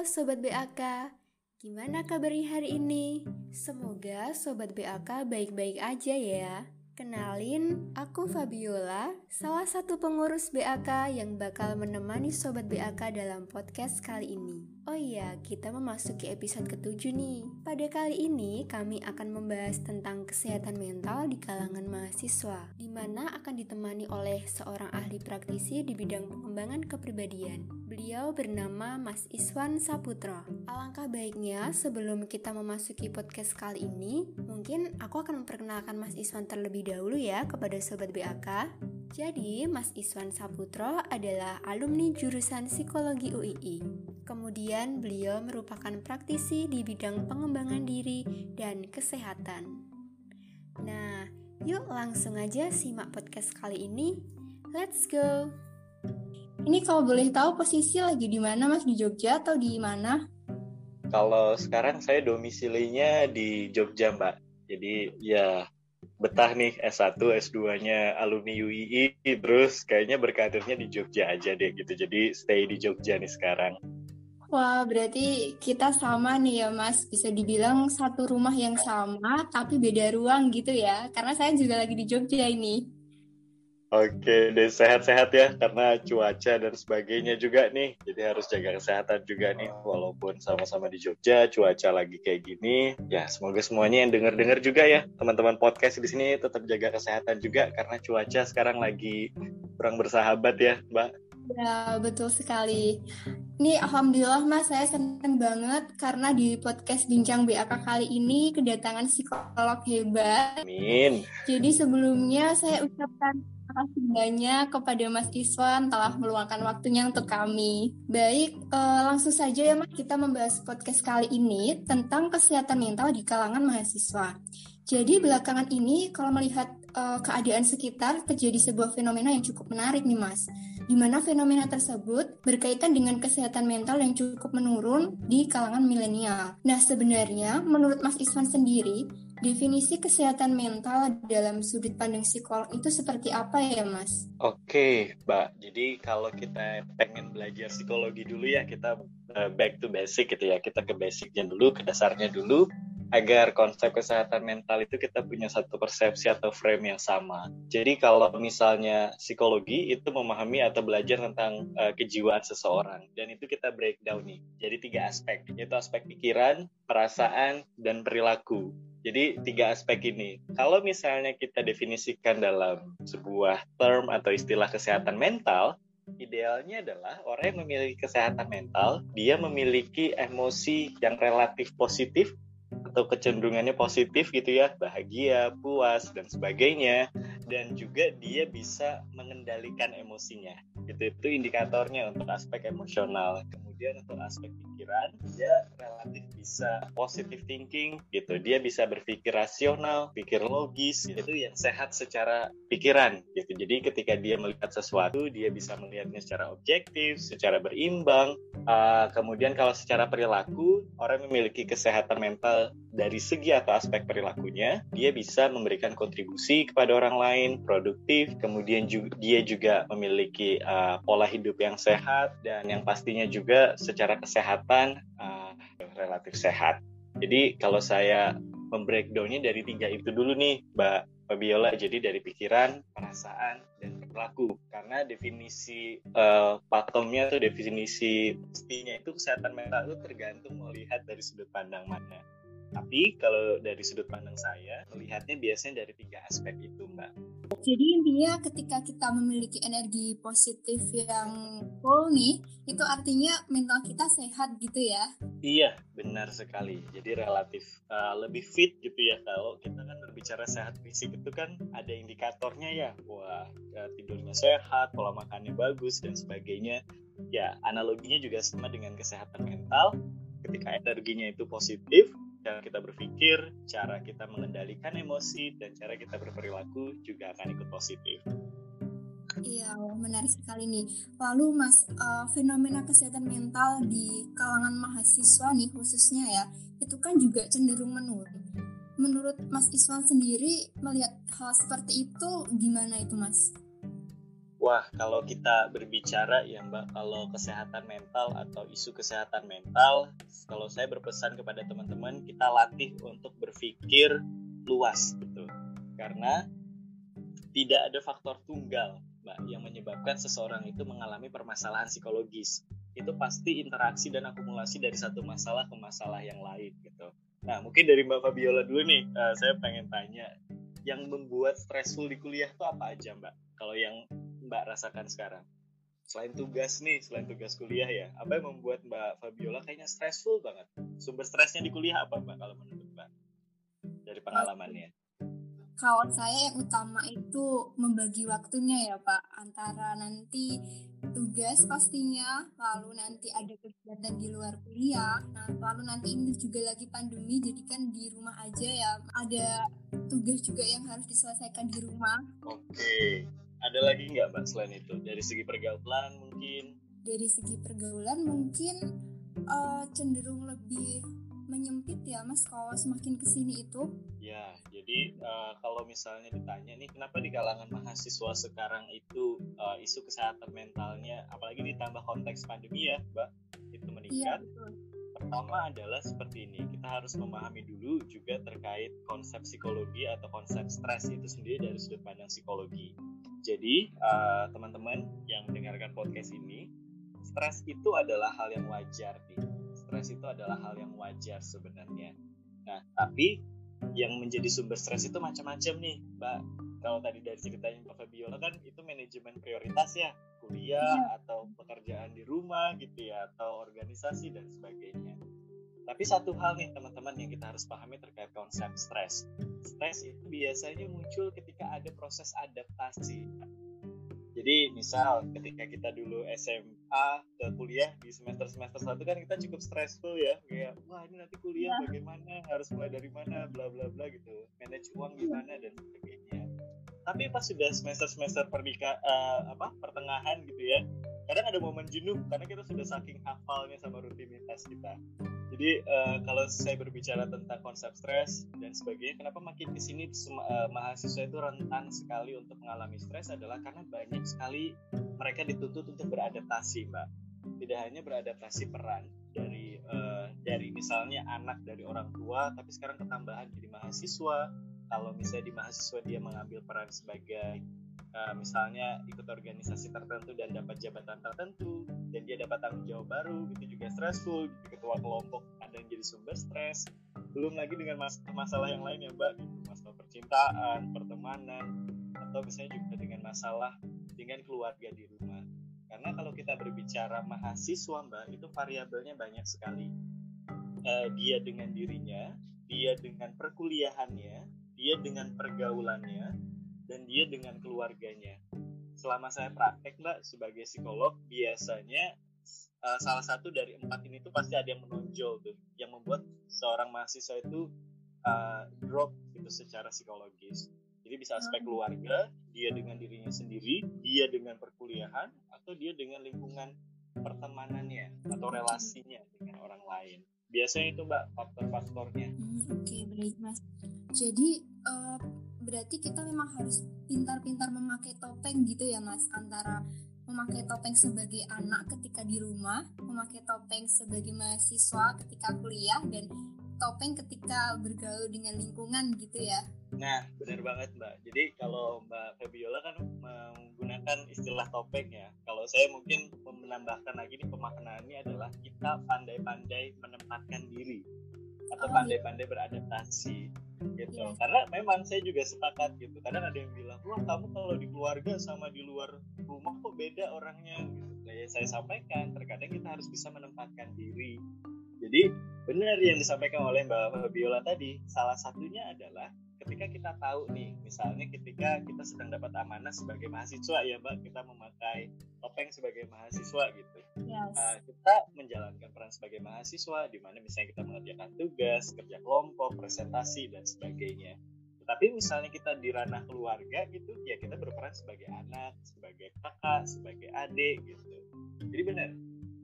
Halo Sobat BAK, gimana kabarnya hari ini? Semoga Sobat BAK baik-baik aja ya. Kenalin, aku Fabiola, salah satu pengurus BAK yang bakal menemani Sobat BAK dalam podcast kali ini. Oh iya, kita memasuki episode ketujuh nih. Pada kali ini, kami akan membahas tentang kesehatan mental di kalangan mahasiswa, di mana akan ditemani oleh seorang ahli praktisi di bidang pengembangan kepribadian. Beliau bernama Mas Iswan Saputro. Alangkah baiknya sebelum kita memasuki podcast kali ini, mungkin aku akan memperkenalkan Mas Iswan terlebih dahulu ya kepada Sobat BAK. Jadi, Mas Iswan Saputro adalah alumni jurusan Psikologi UII. Kemudian, beliau merupakan praktisi di bidang pengembangan diri dan kesehatan. Nah, yuk langsung aja simak podcast kali ini. Let's go! Ini kalau boleh tahu posisi lagi di mana Mas di Jogja atau di mana? Kalau sekarang saya domisilinya di Jogja, Mbak. Jadi ya betah nih S1, S2-nya alumni UII, terus kayaknya berkarirnya di Jogja aja deh gitu. Jadi stay di Jogja nih sekarang. Wah, berarti kita sama nih ya Mas. Bisa dibilang satu rumah yang sama, tapi beda ruang gitu ya. Karena saya juga lagi di Jogja ini. Oke, deh sehat-sehat ya karena cuaca dan sebagainya juga nih. Jadi harus jaga kesehatan juga nih walaupun sama-sama di Jogja, cuaca lagi kayak gini. Ya, semoga semuanya yang denger-denger juga ya. Teman-teman podcast di sini tetap jaga kesehatan juga karena cuaca sekarang lagi kurang bersahabat ya, Mbak. Ya, betul sekali. Ini alhamdulillah Mas, saya senang banget karena di podcast Bincang BAK kali ini kedatangan psikolog hebat. Amin. Jadi sebelumnya saya ucapkan Terima kasih banyak kepada Mas Iswan telah meluangkan waktunya untuk kami. Baik, uh, langsung saja ya Mas, kita membahas podcast kali ini tentang kesehatan mental di kalangan mahasiswa. Jadi belakangan ini kalau melihat uh, keadaan sekitar terjadi sebuah fenomena yang cukup menarik nih Mas. Di mana fenomena tersebut berkaitan dengan kesehatan mental yang cukup menurun di kalangan milenial. Nah sebenarnya menurut Mas Iswan sendiri, Definisi kesehatan mental dalam sudut pandang psikolog itu seperti apa ya, Mas? Oke, Mbak. Jadi kalau kita pengen belajar psikologi dulu ya, kita uh, back to basic gitu ya. Kita ke basicnya dulu, ke dasarnya dulu, agar konsep kesehatan mental itu kita punya satu persepsi atau frame yang sama. Jadi kalau misalnya psikologi itu memahami atau belajar tentang uh, kejiwaan seseorang dan itu kita breakdown nih. Jadi tiga aspek, yaitu aspek pikiran, perasaan, dan perilaku. Jadi tiga aspek ini. Kalau misalnya kita definisikan dalam sebuah term atau istilah kesehatan mental, idealnya adalah orang yang memiliki kesehatan mental, dia memiliki emosi yang relatif positif atau kecenderungannya positif gitu ya, bahagia, puas dan sebagainya dan juga dia bisa mengendalikan emosinya. Gitu itu indikatornya untuk aspek emosional. Untuk aspek pikiran, dia relatif bisa positive thinking gitu. Dia bisa berpikir rasional, pikir logis, itu yang sehat secara pikiran gitu. Jadi ketika dia melihat sesuatu, dia bisa melihatnya secara objektif, secara berimbang. Uh, kemudian kalau secara perilaku, orang memiliki kesehatan mental dari segi atau aspek perilakunya, dia bisa memberikan kontribusi kepada orang lain, produktif, kemudian juga, dia juga memiliki uh, pola hidup yang sehat dan yang pastinya juga secara kesehatan uh, relatif sehat. Jadi kalau saya membreakdownnya dari tiga itu dulu nih, Mbak Fabiola. Jadi dari pikiran, perasaan, dan perilaku. Karena definisi uh, patomnya atau definisi pastinya itu kesehatan mental itu tergantung melihat dari sudut pandang mana. Tapi kalau dari sudut pandang saya, melihatnya biasanya dari tiga aspek itu, Mbak. Jadi intinya ketika kita memiliki energi positif yang full nih, itu artinya mental kita sehat gitu ya? Iya, benar sekali. Jadi relatif uh, lebih fit gitu ya. Kalau kita kan berbicara sehat fisik itu kan ada indikatornya ya. Wah, uh, tidurnya sehat, pola makannya bagus, dan sebagainya. Ya, analoginya juga sama dengan kesehatan mental. Ketika energinya itu positif, cara kita berpikir, cara kita mengendalikan emosi, dan cara kita berperilaku juga akan ikut positif. Iya, menarik sekali nih. Lalu Mas, uh, fenomena kesehatan mental di kalangan mahasiswa nih khususnya ya, itu kan juga cenderung menurun. Menurut Mas Iswan sendiri melihat hal seperti itu gimana itu Mas? Wah, kalau kita berbicara ya Mbak, kalau kesehatan mental atau isu kesehatan mental, kalau saya berpesan kepada teman-teman, kita latih untuk berpikir luas gitu. Karena tidak ada faktor tunggal, Mbak, yang menyebabkan seseorang itu mengalami permasalahan psikologis. Itu pasti interaksi dan akumulasi dari satu masalah ke masalah yang lain gitu. Nah, mungkin dari Mbak Fabiola dulu nih, uh, saya pengen tanya, yang membuat stressful di kuliah itu apa aja Mbak? Kalau yang Mbak rasakan sekarang? Selain tugas nih, selain tugas kuliah ya, apa yang membuat Mbak Fabiola kayaknya stressful banget? Sumber stresnya di kuliah apa Mbak kalau menurut Mbak? Dari pengalamannya. Kalau saya yang utama itu membagi waktunya ya Pak, antara nanti tugas pastinya, lalu nanti ada kegiatan di luar kuliah, nah lalu nanti ini juga lagi pandemi, jadi kan di rumah aja ya, ada tugas juga yang harus diselesaikan di rumah. Oke, ada lagi nggak mbak selain itu? Dari segi pergaulan mungkin? Dari segi pergaulan mungkin uh, cenderung lebih menyempit ya mas kalau semakin ke sini itu. Ya jadi uh, kalau misalnya ditanya nih kenapa di kalangan mahasiswa sekarang itu uh, isu kesehatan mentalnya apalagi ditambah konteks pandemi ya mbak itu meningkat? ya, pertama adalah seperti ini kita harus memahami dulu juga terkait konsep psikologi atau konsep stres itu sendiri dari sudut pandang psikologi jadi uh, teman-teman yang mendengarkan podcast ini, stres itu adalah hal yang wajar nih. Stres itu adalah hal yang wajar sebenarnya. Nah, tapi yang menjadi sumber stres itu macam-macam nih, Mbak. Kalau tadi dari ceritanya Mbak Fabiola kan itu manajemen prioritas ya, kuliah ya. atau pekerjaan di rumah gitu ya, atau organisasi dan sebagainya. Tapi satu hal nih teman-teman yang kita harus pahami terkait konsep stres. Stres itu biasanya muncul ketika ada proses adaptasi. Jadi misal ketika kita dulu SMA ke kuliah di semester-semester satu kan kita cukup stressful ya kayak wah ini nanti kuliah ya. bagaimana harus mulai dari mana bla bla bla gitu manage uang gimana dan sebagainya tapi pas sudah semester-semester pernikah uh, apa pertengahan gitu ya kadang ada momen jenuh karena kita sudah saking hafalnya sama rutinitas kita jadi uh, kalau saya berbicara tentang konsep stres dan sebagainya kenapa makin ke sini uh, mahasiswa itu rentan sekali untuk mengalami stres adalah karena banyak sekali mereka dituntut untuk beradaptasi mbak. Tidak hanya beradaptasi peran dari uh, dari misalnya anak dari orang tua tapi sekarang ketambahan jadi mahasiswa. Kalau misalnya di mahasiswa dia mengambil peran sebagai uh, misalnya ikut organisasi tertentu dan dapat jabatan tertentu dan dia dapat tanggung jawab baru itu juga stressful. Jadi ketua kelompok ada yang jadi sumber stres. Belum lagi dengan mas masalah yang lain ya mbak gitu. Masalah percintaan pertemanan atau misalnya juga dengan masalah dengan keluarga di rumah. Karena kalau kita berbicara mahasiswa mbak itu variabelnya banyak sekali. Uh, dia dengan dirinya dia dengan perkuliahannya dia dengan pergaulannya dan dia dengan keluarganya. Selama saya praktek mbak sebagai psikolog biasanya uh, salah satu dari empat ini tuh pasti ada yang menonjol tuh, yang membuat seorang mahasiswa itu uh, drop gitu secara psikologis. Jadi bisa aspek keluarga, dia dengan dirinya sendiri, dia dengan perkuliahan, atau dia dengan lingkungan pertemanannya atau relasinya dengan orang lain. Biasanya itu mbak faktor-faktornya. Hmm, Oke okay, baik mas. Jadi uh, berarti kita memang harus pintar-pintar memakai topeng gitu ya mas antara memakai topeng sebagai anak ketika di rumah, memakai topeng sebagai mahasiswa ketika kuliah dan topeng ketika bergaul dengan lingkungan gitu ya. Nah, benar banget Mbak. Jadi kalau Mbak Fabiola kan menggunakan istilah topeng ya. Kalau saya mungkin menambahkan lagi nih pemaknaannya adalah kita pandai-pandai menempatkan diri atau oh, iya. pandai-pandai beradaptasi gitu. Yeah. karena memang saya juga sepakat gitu. Kadang ada yang bilang wah kamu kalau di keluarga sama di luar rumah kok beda orangnya? Gitu. Nah, ya saya sampaikan terkadang kita harus bisa menempatkan diri. Jadi benar yang disampaikan oleh Mbak Biola tadi salah satunya adalah ketika kita tahu nih misalnya ketika kita sedang dapat amanah sebagai mahasiswa ya mbak kita memakai topeng sebagai mahasiswa gitu. Yes. uh, kita menjalankan peran sebagai mahasiswa di mana misalnya kita mengerjakan tugas kerja kelompok presentasi dan sebagainya. Tapi misalnya kita di ranah keluarga gitu ya kita berperan sebagai anak sebagai kakak sebagai adik gitu. Jadi benar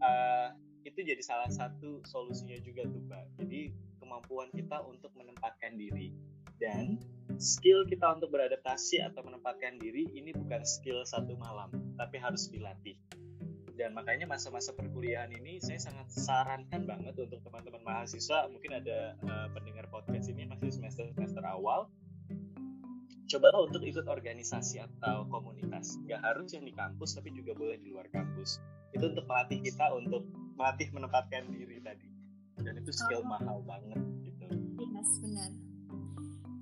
uh, itu jadi salah satu solusinya juga tuh mbak. Jadi kemampuan kita untuk menempatkan diri dan skill kita untuk beradaptasi atau menempatkan diri ini bukan skill satu malam, tapi harus dilatih. Dan makanya masa-masa perkuliahan ini saya sangat sarankan banget untuk teman-teman mahasiswa, mungkin ada uh, pendengar podcast ini masih semester semester awal, cobalah untuk ikut organisasi atau komunitas. Gak harus yang di kampus, tapi juga boleh di luar kampus. Itu untuk melatih kita untuk melatih menempatkan diri tadi. Dan itu skill oh. mahal banget gitu. Yes, benar.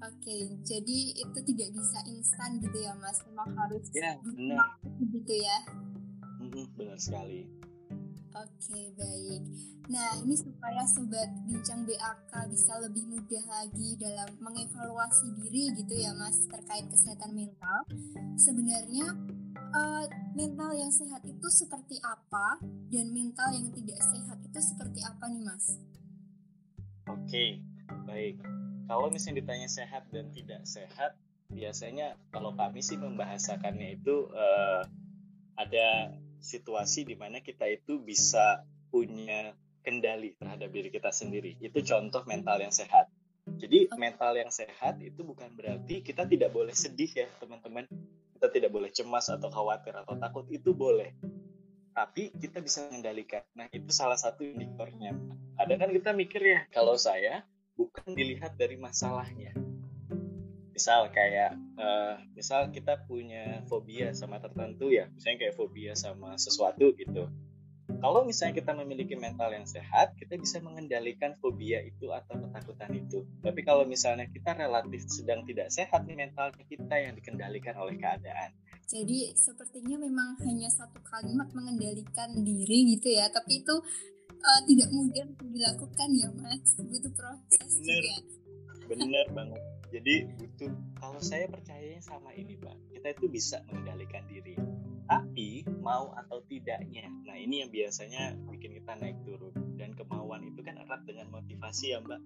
Oke, jadi itu tidak bisa instan gitu ya, Mas. Memang harus ya, benar. gitu ya. benar sekali. Oke, baik. Nah, ini supaya sobat bincang BAK bisa lebih mudah lagi dalam mengevaluasi diri gitu ya, Mas, terkait kesehatan mental. Sebenarnya uh, mental yang sehat itu seperti apa dan mental yang tidak sehat itu seperti apa nih, Mas? Oke, baik. Kalau misalnya ditanya sehat dan tidak sehat, biasanya kalau kami sih membahasakannya itu uh, ada situasi di mana kita itu bisa punya kendali terhadap diri kita sendiri. Itu contoh mental yang sehat. Jadi mental yang sehat itu bukan berarti kita tidak boleh sedih ya teman-teman. Kita tidak boleh cemas atau khawatir atau takut itu boleh. Tapi kita bisa mengendalikan. Nah itu salah satu indikatornya. Ada kan kita mikir ya kalau saya bukan dilihat dari masalahnya, misal kayak uh, misal kita punya fobia sama tertentu ya misalnya kayak fobia sama sesuatu gitu. Kalau misalnya kita memiliki mental yang sehat kita bisa mengendalikan fobia itu atau ketakutan itu. Tapi kalau misalnya kita relatif sedang tidak sehat nih mental kita yang dikendalikan oleh keadaan. Jadi sepertinya memang hanya satu kalimat mengendalikan diri gitu ya tapi itu uh, tidak mudah dilakukan ya mas. Butuh proses bener, juga. Bener banget. Jadi butuh kalau saya percayanya sama ini Pak kita itu bisa mengendalikan diri. Tapi mau atau tidaknya nah ini yang biasanya bikin kita naik turun. Dan kemauan itu kan erat dengan motivasi ya Mbak.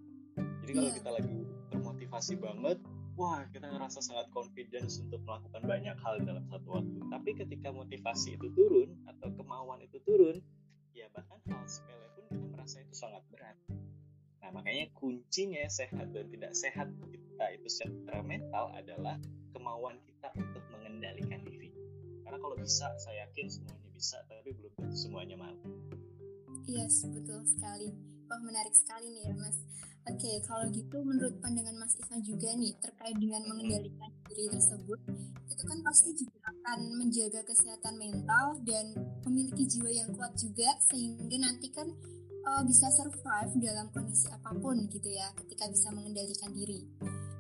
Jadi kalau yeah. kita lagi termotivasi banget wah kita ngerasa sangat confidence untuk melakukan banyak hal dalam satu waktu. Tapi ketika motivasi itu turun atau kemauan itu turun ya bahkan hal sepele pun kita merasa itu sangat berat Nah, makanya kuncinya sehat dan tidak sehat kita itu secara mental adalah kemauan kita untuk mengendalikan diri. Karena kalau bisa, saya yakin semuanya bisa, tapi belum semuanya mau. Yes, betul sekali. Wah, menarik sekali nih ya, Mas. Oke, kalau gitu menurut pandangan Mas Ivan juga nih terkait dengan mengendalikan diri tersebut, itu kan pasti juga akan menjaga kesehatan mental dan memiliki jiwa yang kuat juga sehingga nanti kan uh, bisa survive dalam kondisi apa pun gitu ya ketika bisa mengendalikan diri.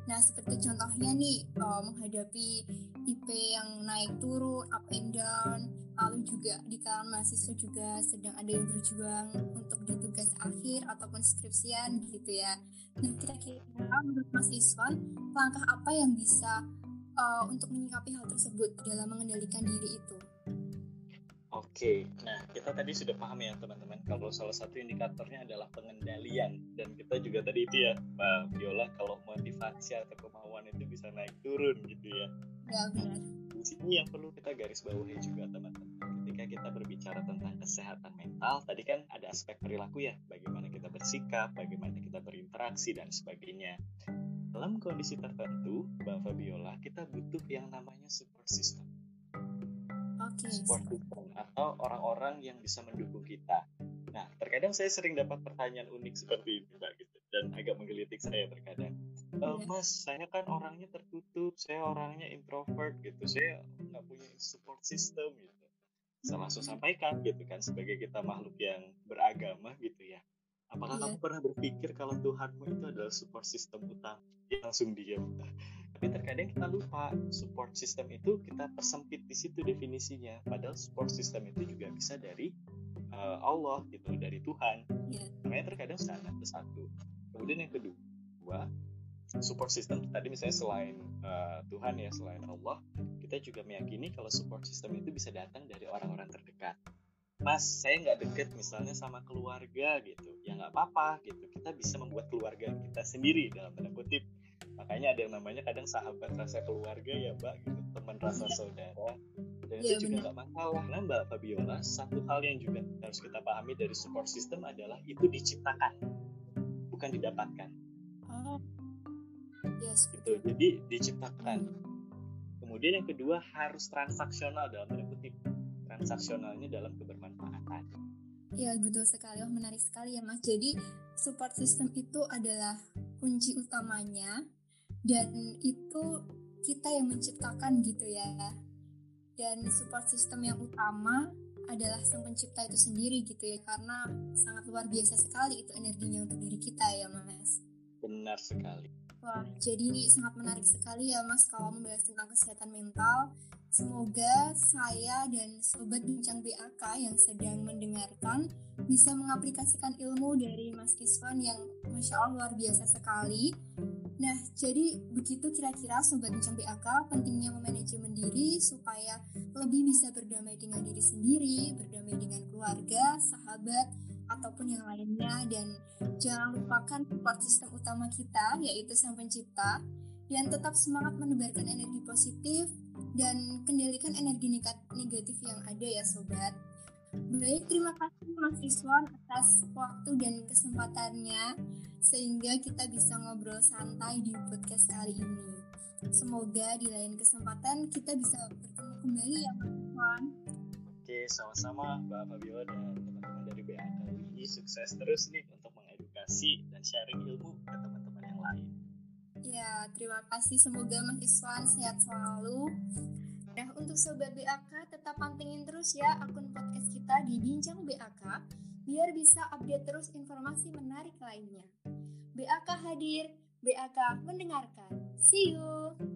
Nah seperti contohnya nih uh, menghadapi IP yang naik turun, up and down, lalu juga di kalangan mahasiswa juga sedang ada yang berjuang untuk di tugas akhir ataupun skripsian gitu ya. Nah kira-kira menurut Mas Iswan langkah apa yang bisa uh, untuk menyikapi hal tersebut dalam mengendalikan diri itu? Oke, nah kita tadi sudah paham ya teman-teman kalau salah satu indikatornya adalah pengendalian dan kita juga tadi itu ya Mbak Viola kalau motivasi atau kemauan itu bisa naik turun gitu ya. Ya benar. Di sini yang perlu kita garis bawahi juga teman-teman. Ketika kita berbicara tentang kesehatan mental, tadi kan ada aspek perilaku ya, bagaimana kita bersikap, bagaimana kita berinteraksi dan sebagainya. Dalam kondisi tertentu, Mbak Fabiola, kita butuh yang namanya support system okay. support system atau orang-orang yang bisa mendukung kita. Nah, terkadang saya sering dapat pertanyaan unik seperti ini, Mbak, gitu, dan agak menggelitik saya terkadang. E, Mas, saya kan orangnya tertutup, saya orangnya introvert, gitu, saya nggak punya support system, gitu. Saya langsung sampaikan, gitu kan, sebagai kita makhluk yang beragama, gitu ya. Apakah yeah. kamu pernah berpikir kalau Tuhanmu itu adalah support system utama? Ya, langsung diam tapi terkadang kita lupa support system itu kita persempit di situ definisinya. Padahal support system itu juga bisa dari uh, Allah gitu dari Tuhan. Yeah. makanya terkadang sana itu satu kemudian yang kedua support system tadi misalnya selain uh, Tuhan ya selain Allah kita juga meyakini kalau support system itu bisa datang dari orang-orang terdekat. Mas, saya nggak deket misalnya sama keluarga gitu, ya nggak apa-apa gitu. Kita bisa membuat keluarga kita sendiri dalam tanda kutip makanya ada yang namanya kadang sahabat rasa keluarga ya mbak gitu teman rasa saudara dan ya, itu juga nggak masalah nah mbak Fabiola satu hal yang juga harus kita pahami dari support system adalah itu diciptakan bukan didapatkan oh Yes, gitu. Jadi diciptakan. Kemudian yang kedua harus transaksional dalam tanda kutip. Transaksionalnya dalam kebermanfaatan. Ya betul sekali, oh, menarik sekali ya mas. Jadi support system itu adalah kunci utamanya dan itu kita yang menciptakan gitu ya. Dan support system yang utama adalah sang pencipta itu sendiri gitu ya karena sangat luar biasa sekali itu energinya untuk diri kita ya mas. Benar sekali. Wah, jadi ini sangat menarik sekali ya Mas kalau membahas tentang kesehatan mental. Semoga saya dan Sobat Bincang BAK yang sedang mendengarkan bisa mengaplikasikan ilmu dari Mas Iswan yang Masya Allah luar biasa sekali. Nah, jadi begitu kira-kira Sobat Bincang BAK pentingnya memanajemen diri supaya lebih bisa berdamai dengan diri sendiri, berdamai dengan keluarga, sahabat, ataupun yang lainnya dan jangan lupakan support system utama kita yaitu sang pencipta dan tetap semangat menebarkan energi positif dan kendalikan energi negatif yang ada ya sobat. Baik, terima kasih Mas Iswan atas waktu dan kesempatannya sehingga kita bisa ngobrol santai di podcast kali ini. Semoga di lain kesempatan kita bisa bertemu kembali ya Mas Iswan. Oke, sama-sama Mbak Fabiola dan teman-teman dari BAK sukses terus nih untuk mengedukasi dan sharing ilmu ke teman-teman yang lain. Ya, terima kasih. Semoga Mas Iswan sehat selalu. Nah, untuk Sobat BAK, pantengin terus ya akun podcast kita di Bincang BAK, biar bisa update terus informasi menarik lainnya. BAK hadir, BAK mendengarkan. See you!